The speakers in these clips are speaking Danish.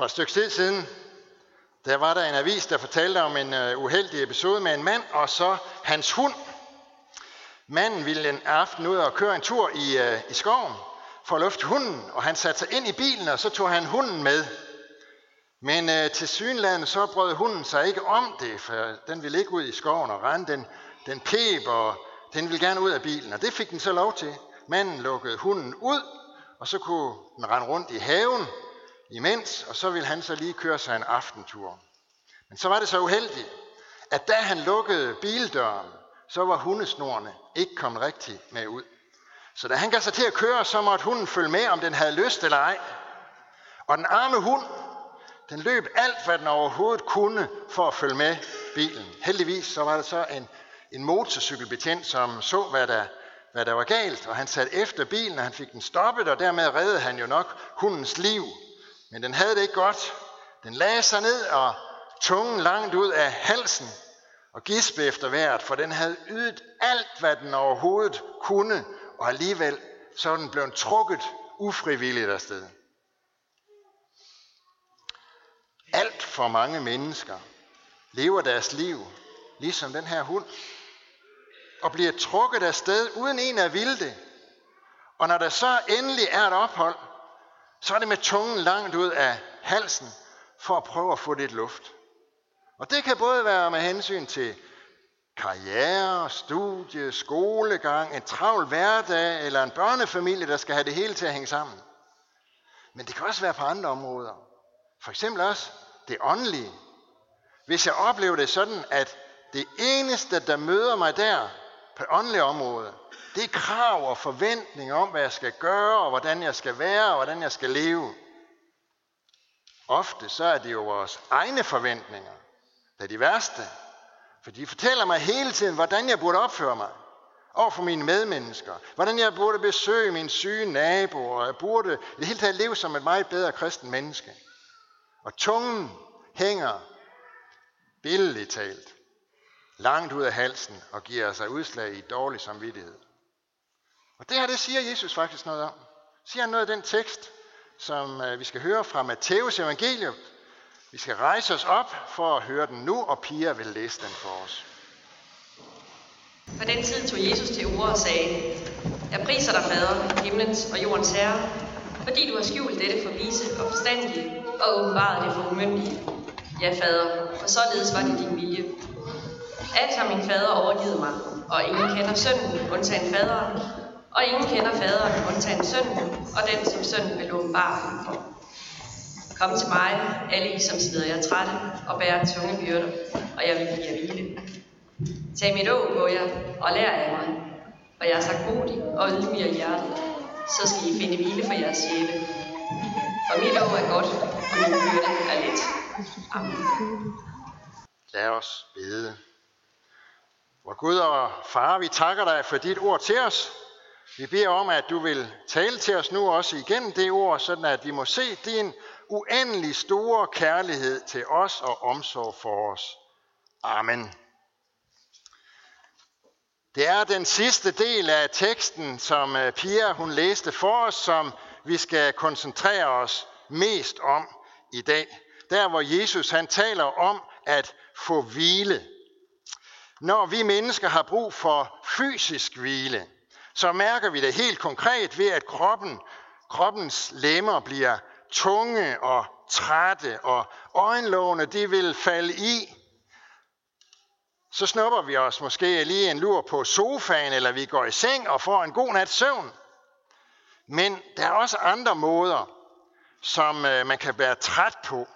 For et stykke tid siden, der var der en avis, der fortalte om en øh, uheldig episode med en mand og så hans hund. Manden ville en aften ud og køre en tur i, øh, i skoven for at lufte hunden, og han satte sig ind i bilen, og så tog han hunden med. Men øh, til synlandet så brød hunden sig ikke om det, for den ville ikke ud i skoven og rende. Den, den pep, og den ville gerne ud af bilen, og det fik den så lov til. Manden lukkede hunden ud, og så kunne den rende rundt i haven imens, og så ville han så lige køre sig en aftentur. Men så var det så uheldigt, at da han lukkede bildøren, så var hundesnorene ikke kommet rigtigt med ud. Så da han gav sig til at køre, så måtte hunden følge med, om den havde lyst eller ej. Og den arme hund, den løb alt, hvad den overhovedet kunne for at følge med bilen. Heldigvis så var der så en, en motorcykelbetjent, som så, hvad der, hvad der var galt, og han satte efter bilen, og han fik den stoppet, og dermed reddede han jo nok hundens liv. Men den havde det ikke godt. Den lagde sig ned og tungen langt ud af halsen og gispe efter vejret, for den havde ydet alt, hvad den overhovedet kunne, og alligevel så den blevet trukket ufrivilligt afsted. Alt for mange mennesker lever deres liv ligesom den her hund, og bliver trukket afsted uden en af vilde. Og når der så endelig er et ophold, så er det med tungen langt ud af halsen for at prøve at få lidt luft. Og det kan både være med hensyn til karriere, studie, skolegang, en travl hverdag eller en børnefamilie, der skal have det hele til at hænge sammen. Men det kan også være på andre områder. For eksempel også det åndelige. Hvis jeg oplever det sådan, at det eneste, der møder mig der på åndelige område, det er krav og forventninger om, hvad jeg skal gøre, og hvordan jeg skal være, og hvordan jeg skal leve. Ofte så er det jo vores egne forventninger, der er de værste. For de fortæller mig hele tiden, hvordan jeg burde opføre mig over for mine medmennesker. Hvordan jeg burde besøge min syge nabo, og jeg burde i det hele taget leve som et meget bedre kristen menneske. Og tungen hænger, billedligt talt, langt ud af halsen og giver sig udslag i dårlig samvittighed. Og det her, det siger Jesus faktisk noget om. Siger han noget af den tekst, som øh, vi skal høre fra Matteus evangelium. Vi skal rejse os op for at høre den nu, og Pia vil læse den for os. På den tid tog Jesus til ord og sagde, Jeg priser dig, Fader, himlens og jordens herre, fordi du har skjult dette for vise og forstandige, og åbenbaret det for umyndige. Ja, Fader, for således var det din vilje. Alt har min fader overgivet mig, og ingen kender sønnen, undtagen faderen, og ingen kender faderen, undtagen sønnen, og den, som sønnen vil åbenbare ham for. Kom til mig, alle I, som sidder jer trætte og bærer tunge byrder, og jeg vil give jer hvile. Tag mit å på jer og lær af mig, og jeg er så god og ydmyg af hjertet, så skal I finde hvile for jeres sjæle. For mit å er godt, og min byrde er let. Amen. Lad os bede. Hvor Gud og Far, vi takker dig for dit ord til os. Vi beder om, at du vil tale til os nu også igennem det ord, sådan at vi må se din uendelig store kærlighed til os og omsorg for os. Amen. Det er den sidste del af teksten, som øh, Pia hun læste for os, som vi skal koncentrere os mest om i dag. Der hvor Jesus han taler om at få hvile. Når vi mennesker har brug for fysisk hvile, så mærker vi det helt konkret ved, at kroppen, kroppens lemmer bliver tunge og trætte, og øjenlågene de vil falde i. Så snupper vi os måske lige en lur på sofaen, eller vi går i seng og får en god nat søvn. Men der er også andre måder, som øh, man kan være træt på.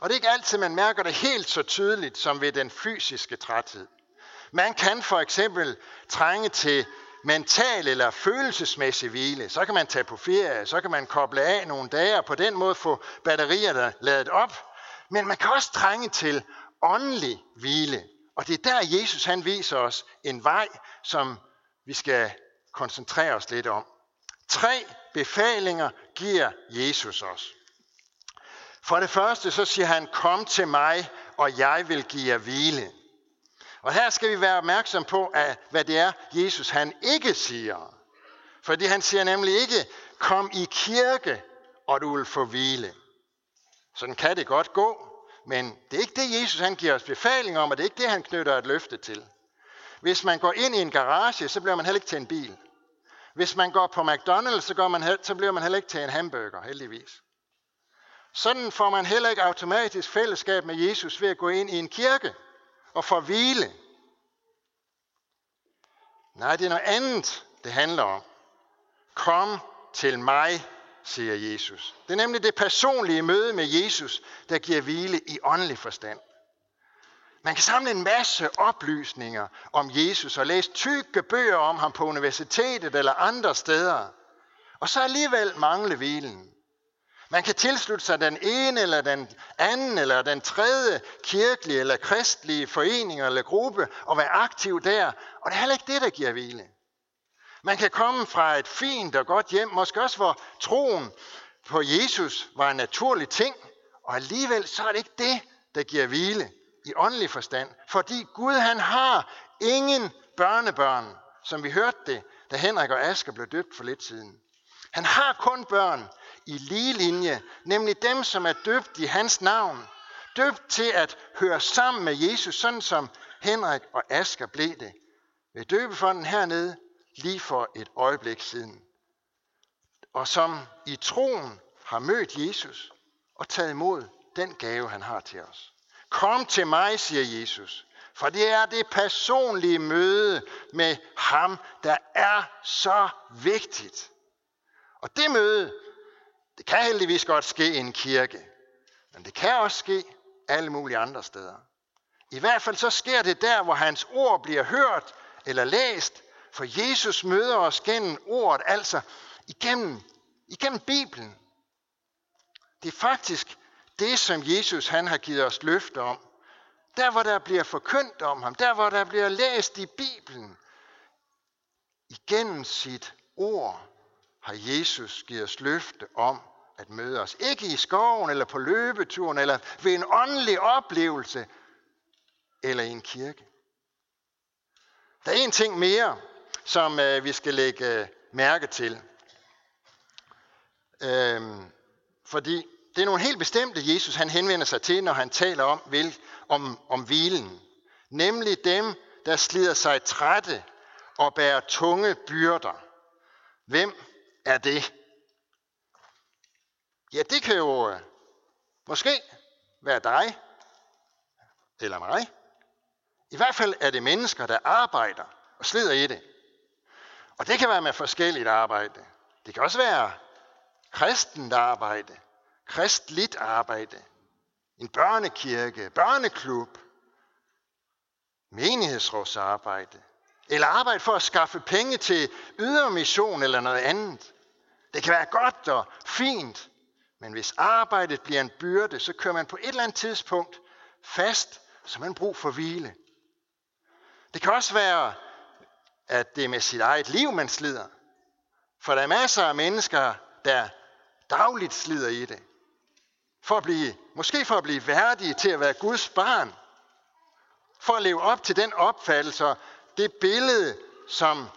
Og det er ikke altid, man mærker det helt så tydeligt som ved den fysiske træthed. Man kan for eksempel trænge til mental eller følelsesmæssig hvile. Så kan man tage på ferie, så kan man koble af nogle dage og på den måde få batterierne ladet op. Men man kan også trænge til åndelig hvile. Og det er der Jesus han viser os en vej, som vi skal koncentrere os lidt om. Tre befalinger giver Jesus os. For det første så siger han, kom til mig, og jeg vil give jer hvile. Og her skal vi være opmærksom på, at, hvad det er, Jesus han ikke siger. Fordi han siger nemlig ikke, kom i kirke, og du vil få hvile. Sådan kan det godt gå, men det er ikke det, Jesus han giver os befaling om, og det er ikke det, han knytter et løfte til. Hvis man går ind i en garage, så bliver man heller ikke til en bil. Hvis man går på McDonald's, så, går man, så bliver man heller ikke til en hamburger, heldigvis. Sådan får man heller ikke automatisk fællesskab med Jesus ved at gå ind i en kirke og få hvile. Nej, det er noget andet, det handler om. Kom til mig, siger Jesus. Det er nemlig det personlige møde med Jesus, der giver hvile i åndelig forstand. Man kan samle en masse oplysninger om Jesus og læse tykke bøger om ham på universitetet eller andre steder. Og så alligevel mangle hvilen. Man kan tilslutte sig den ene eller den anden eller den tredje kirkelige eller kristelige forening eller gruppe og være aktiv der. Og det er heller ikke det, der giver hvile. Man kan komme fra et fint og godt hjem, måske også hvor troen på Jesus var en naturlig ting, og alligevel så er det ikke det, der giver hvile i åndelig forstand. Fordi Gud han har ingen børnebørn, som vi hørte det, da Henrik og Asger blev døbt for lidt siden. Han har kun børn i lige linje, nemlig dem, som er døbt i hans navn. Døbt til at høre sammen med Jesus, sådan som Henrik og Asker blev det. Ved døbefonden hernede, lige for et øjeblik siden. Og som i troen har mødt Jesus og taget imod den gave, han har til os. Kom til mig, siger Jesus, for det er det personlige møde med ham, der er så vigtigt. Og det møde, det kan heldigvis godt ske i en kirke, men det kan også ske alle mulige andre steder. I hvert fald så sker det der, hvor hans ord bliver hørt eller læst, for Jesus møder os gennem ordet, altså igennem, igennem Bibelen. Det er faktisk det, som Jesus han har givet os løfte om. Der, hvor der bliver forkyndt om ham, der, hvor der bliver læst i Bibelen, igennem sit ord, har Jesus givet os løfte om at møde os. Ikke i skoven, eller på løbeturen, eller ved en åndelig oplevelse, eller i en kirke. Der er en ting mere, som øh, vi skal lægge øh, mærke til. Øhm, fordi det er nogle helt bestemte, Jesus han henvender sig til, når han taler om, vil, om, om hvilen. Nemlig dem, der slider sig trætte og bærer tunge byrder. Hvem er det? Ja, det kan jo øh, måske være dig eller mig. I hvert fald er det mennesker, der arbejder og slider i det. Og det kan være med forskelligt arbejde. Det kan også være kristent arbejde, kristligt arbejde, en børnekirke, børneklub, menighedsrådsarbejde, eller arbejde for at skaffe penge til ydermission eller noget andet. Det kan være godt og fint, men hvis arbejdet bliver en byrde, så kører man på et eller andet tidspunkt fast, så man brug for hvile. Det kan også være at det er med sit eget liv, man slider. For der er masser af mennesker, der dagligt slider i det. For at blive, måske for at blive værdige til at være Guds barn. For at leve op til den opfattelse det billede, som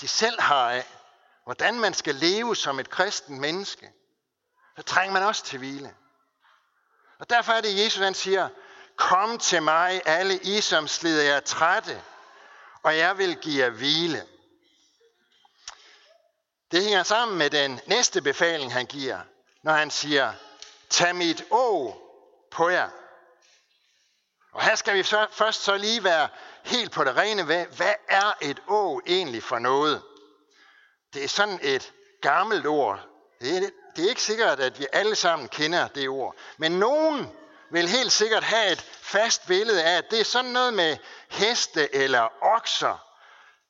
de selv har af, hvordan man skal leve som et kristen menneske. Så trænger man også til hvile. Og derfor er det, Jesus han siger, kom til mig, alle I, som slider jer trætte og jeg vil give jer hvile. Det hænger sammen med den næste befaling, han giver, når han siger, tag mit å på jer. Og her skal vi så, først så lige være helt på det rene ved, hvad er et å egentlig for noget? Det er sådan et gammelt ord. Det er, det er ikke sikkert, at vi alle sammen kender det ord. Men nogen vil helt sikkert have et fast billede af, at det er sådan noget med heste eller okser,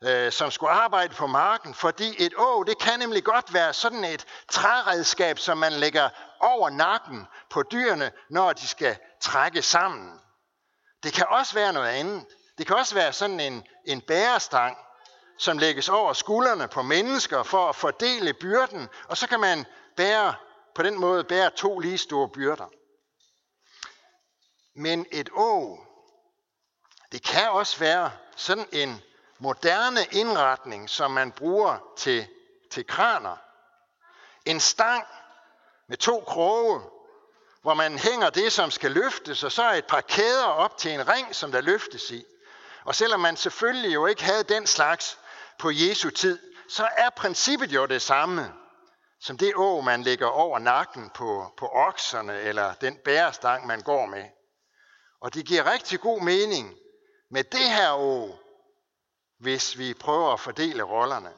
øh, som skulle arbejde på marken, fordi et å, det kan nemlig godt være sådan et træredskab, som man lægger over nakken på dyrene, når de skal trække sammen. Det kan også være noget andet. Det kan også være sådan en, en bærestang, som lægges over skuldrene på mennesker for at fordele byrden, og så kan man bære, på den måde bære to lige store byrder. Men et å, det kan også være sådan en moderne indretning, som man bruger til, til kraner. En stang med to kroge, hvor man hænger det, som skal løftes, og så et par kæder op til en ring, som der løftes i. Og selvom man selvfølgelig jo ikke havde den slags på Jesu tid, så er princippet jo det samme som det å, man lægger over nakken på, på okserne, eller den bærestang, man går med. Og det giver rigtig god mening med det her å, hvis vi prøver at fordele rollerne.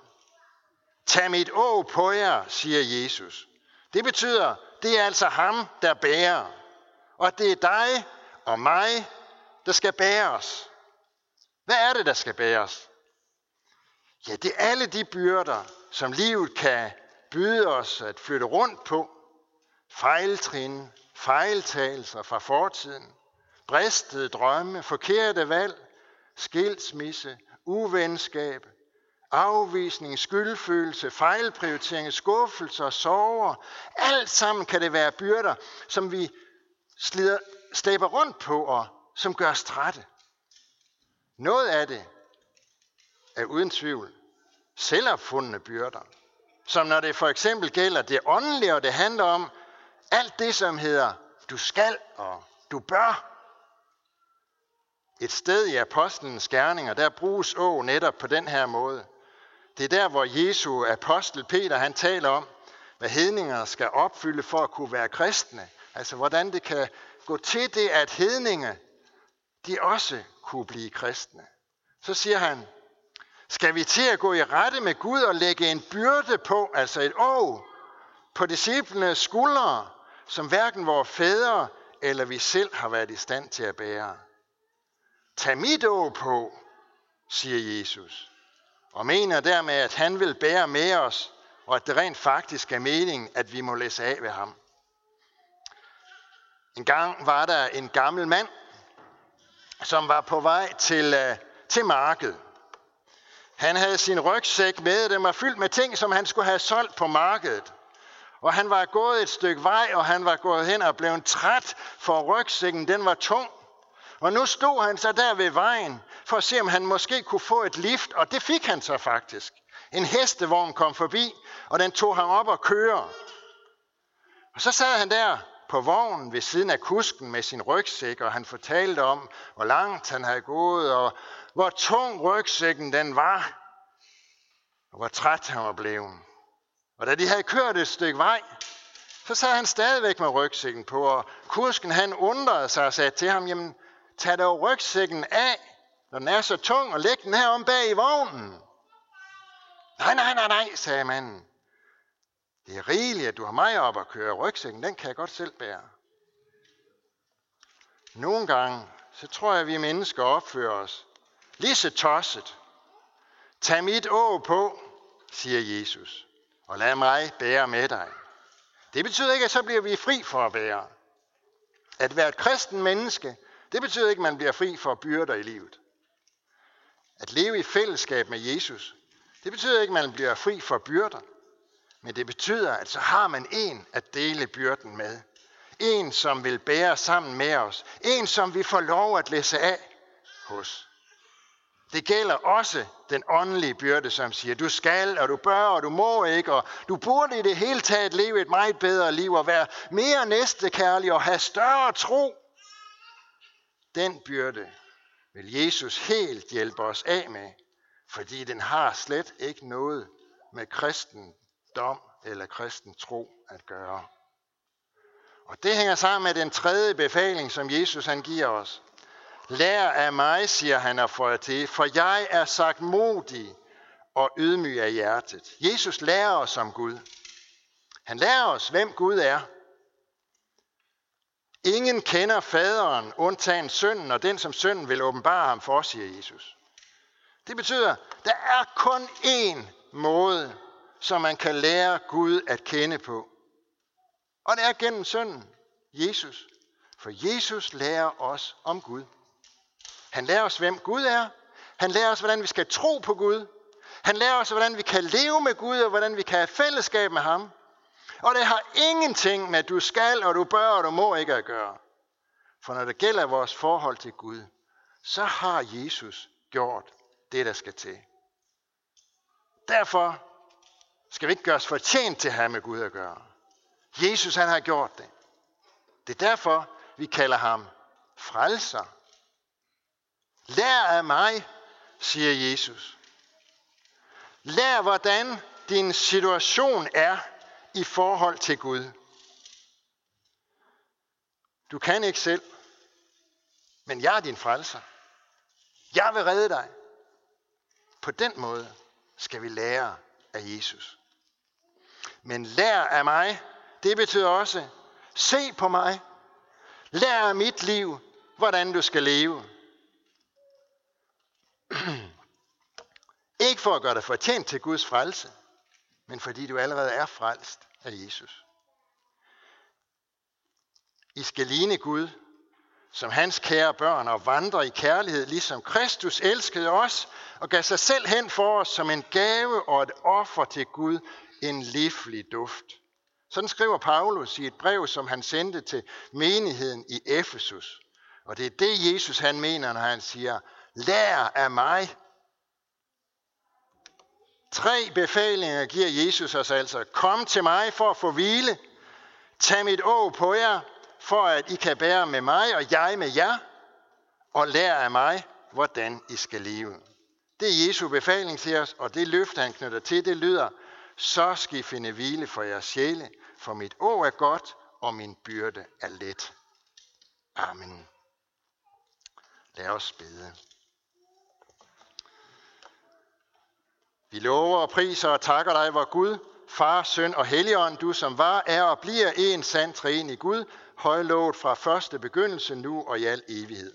Tag mit å på jer, siger Jesus. Det betyder, det er altså ham, der bærer. Og det er dig og mig, der skal bæres. Hvad er det, der skal bæres? Ja, det er alle de byrder, som livet kan byde os at flytte rundt på. Fejltrin, fejltagelser fra fortiden, bristede drømme, forkerte valg, skilsmisse, uvenskab, afvisning, skyldfølelse, fejlprioritering, skuffelser, sorger. Alt sammen kan det være byrder, som vi slider, slæber rundt på og som gør os trætte. Noget af det er uden tvivl selvopfundne byrder. Som når det for eksempel gælder det åndelige, og det handler om alt det, som hedder du skal og du bør. Et sted i apostlenes gerninger, der bruges å netop på den her måde. Det er der, hvor Jesu apostel Peter, han taler om, hvad hedninger skal opfylde for at kunne være kristne. Altså, hvordan det kan gå til det, at hedninge, de også kunne blive kristne. Så siger han, skal vi til at gå i rette med Gud og lægge en byrde på, altså et å, på disciplenes skuldre, som hverken vores fædre eller vi selv har været i stand til at bære. Tag mit å på, siger Jesus, og mener dermed, at han vil bære med os, og at det rent faktisk er meningen, at vi må læse af ved ham. En gang var der en gammel mand, som var på vej til, øh, til markedet. Han havde sin rygsæk med, den var fyldt med ting, som han skulle have solgt på markedet. Og han var gået et stykke vej, og han var gået hen og blev træt, for rygsækken den var tung. Og nu stod han så der ved vejen, for at se, om han måske kunne få et lift, og det fik han så faktisk. En hestevogn kom forbi, og den tog ham op og køre. Og så sad han der på vognen ved siden af kusken med sin rygsæk, og han fortalte om, hvor langt han havde gået, og hvor tung rygsækken den var, og hvor træt han var blevet. Og da de havde kørt et stykke vej, så sad han stadigvæk med rygsækken på, og kusken han undrede sig og sagde til ham, jamen tag dog rygsækken af, når den er så tung, og læg den her om bag i vognen. Nej, nej, nej, nej, sagde manden. Det er rigeligt, at du har mig op at køre. Rygsækken, den kan jeg godt selv bære. Nogle gange, så tror jeg, at vi mennesker opfører os lige så tosset. Tag mit å på, siger Jesus, og lad mig bære med dig. Det betyder ikke, at så bliver vi fri for at bære. At være et kristen menneske, det betyder ikke, at man bliver fri for byrder i livet. At leve i fællesskab med Jesus, det betyder ikke, at man bliver fri for byrder. Men det betyder, at så har man en at dele byrden med. En, som vil bære sammen med os. En, som vi får lov at læse af hos. Det gælder også den åndelige byrde, som siger, du skal, og du bør, og du må ikke, og du burde i det hele taget leve et meget bedre liv, og være mere næstekærlig, og have større tro. Den byrde vil Jesus helt hjælpe os af med, fordi den har slet ikke noget med kristen dom eller kristen tro at gøre. Og det hænger sammen med den tredje befaling, som Jesus han giver os. Lær af mig, siger han og får til, for jeg er sagt modig og ydmyg af hjertet. Jesus lærer os om Gud. Han lærer os, hvem Gud er. Ingen kender faderen, undtagen sønnen, og den, som sønnen vil åbenbare ham for, siger Jesus. Det betyder, der er kun én måde som man kan lære Gud at kende på. Og det er gennem sønnen, Jesus. For Jesus lærer os om Gud. Han lærer os, hvem Gud er. Han lærer os, hvordan vi skal tro på Gud. Han lærer os, hvordan vi kan leve med Gud, og hvordan vi kan have fællesskab med ham. Og det har ingenting med, at du skal, og du bør, og du må ikke at gøre. For når det gælder vores forhold til Gud, så har Jesus gjort det, der skal til. Derfor skal vi ikke gøre os fortjent til at have med Gud at gøre. Jesus han har gjort det. Det er derfor, vi kalder ham frelser. Lær af mig, siger Jesus. Lær, hvordan din situation er i forhold til Gud. Du kan ikke selv, men jeg er din frelser. Jeg vil redde dig. På den måde skal vi lære af Jesus. Men lær af mig, det betyder også, se på mig. Lær af mit liv, hvordan du skal leve. Ikke for at gøre dig fortjent til Guds frelse, men fordi du allerede er frelst af Jesus. I skal ligne Gud som hans kære børn og vandre i kærlighed, ligesom Kristus elskede os og gav sig selv hen for os som en gave og et offer til Gud, en livlig duft. Sådan skriver Paulus i et brev, som han sendte til menigheden i Efesus. Og det er det, Jesus han mener, når han siger, lær af mig. Tre befalinger giver Jesus os altså. Kom til mig for at få hvile. Tag mit å på jer, for at I kan bære med mig og jeg med jer, og lære af mig, hvordan I skal leve. Det er Jesu befaling til os, og det løfte han knytter til, det lyder, så skal I finde hvile for jeres sjæle, for mit å er godt, og min byrde er let. Amen. Lad os bede. Vi lover og priser og takker dig, vor Gud, Far, Søn og Helligånd, du som var, er og bliver en sand træen i Gud, højlovet fra første begyndelse nu og i al evighed.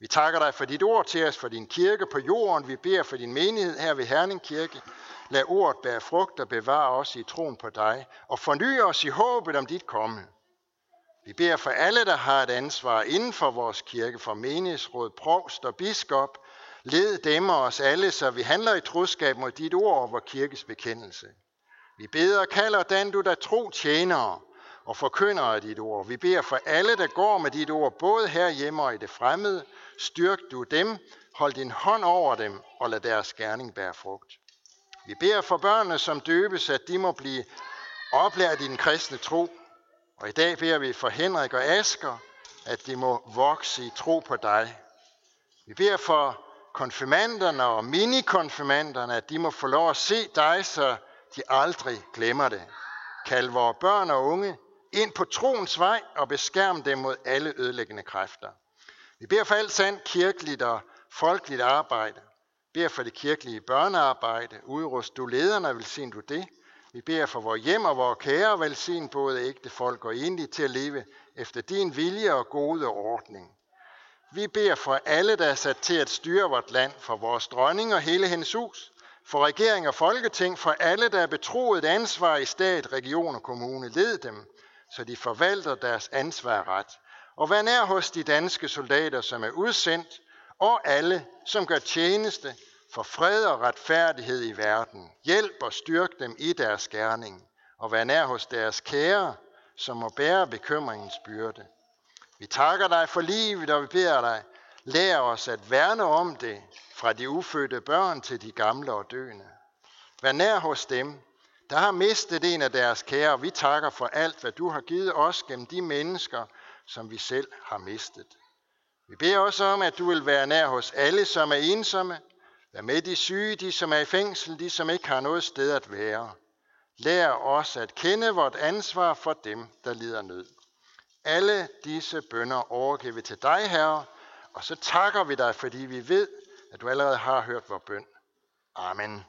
Vi takker dig for dit ord til os, for din kirke på jorden. Vi beder for din menighed her ved Herning Kirke. Lad ordet bære frugt og bevare os i troen på dig, og forny os i håbet om dit komme. Vi beder for alle, der har et ansvar inden for vores kirke, for menighedsråd, provst og biskop. Led dem og os alle, så vi handler i troskab mod dit ord og vores kirkes bekendelse. Vi beder og kalder den du der tro tjenere, og forkynder af dit ord. Vi beder for alle, der går med dit ord, både her hjemme og i det fremmede. Styrk du dem, hold din hånd over dem, og lad deres gerning bære frugt. Vi beder for børnene, som døbes, at de må blive oplært i den kristne tro. Og i dag beder vi for Henrik og Asker, at de må vokse i tro på dig. Vi beder for konfirmanderne og minikonfirmanderne, at de må få lov at se dig, så de aldrig glemmer det. Kald vores børn og unge ind på troens vej og beskærm dem mod alle ødelæggende kræfter. Vi beder for alt sandt kirkeligt og folkeligt arbejde. Vi beder for det kirkelige børnearbejde. Udrust du lederne, velsign du det. Vi beder for vores hjem og vores kære, velsign både ægte folk og enlige til at leve efter din vilje og gode ordning. Vi beder for alle, der er sat til at styre vort land, for vores dronning og hele hendes hus, for regering og folketing, for alle, der er betroet ansvar i stat, region og kommune. Led dem, så de forvalter deres ansvar ret. Og vær nær hos de danske soldater, som er udsendt, og alle, som gør tjeneste for fred og retfærdighed i verden. Hjælp og styrk dem i deres gerning, og vær nær hos deres kære, som må bære bekymringens byrde. Vi takker dig for livet, og vi beder dig, lær os at værne om det, fra de ufødte børn til de gamle og døende. Vær nær hos dem, der har mistet en af deres kære. Vi takker for alt, hvad du har givet os gennem de mennesker, som vi selv har mistet. Vi beder også om, at du vil være nær hos alle, som er ensomme. Vær med de syge, de som er i fængsel, de som ikke har noget sted at være. Lær os at kende vort ansvar for dem, der lider nød. Alle disse bønder overgiver vi til dig, Herre, og så takker vi dig, fordi vi ved, at du allerede har hørt vores bøn. Amen.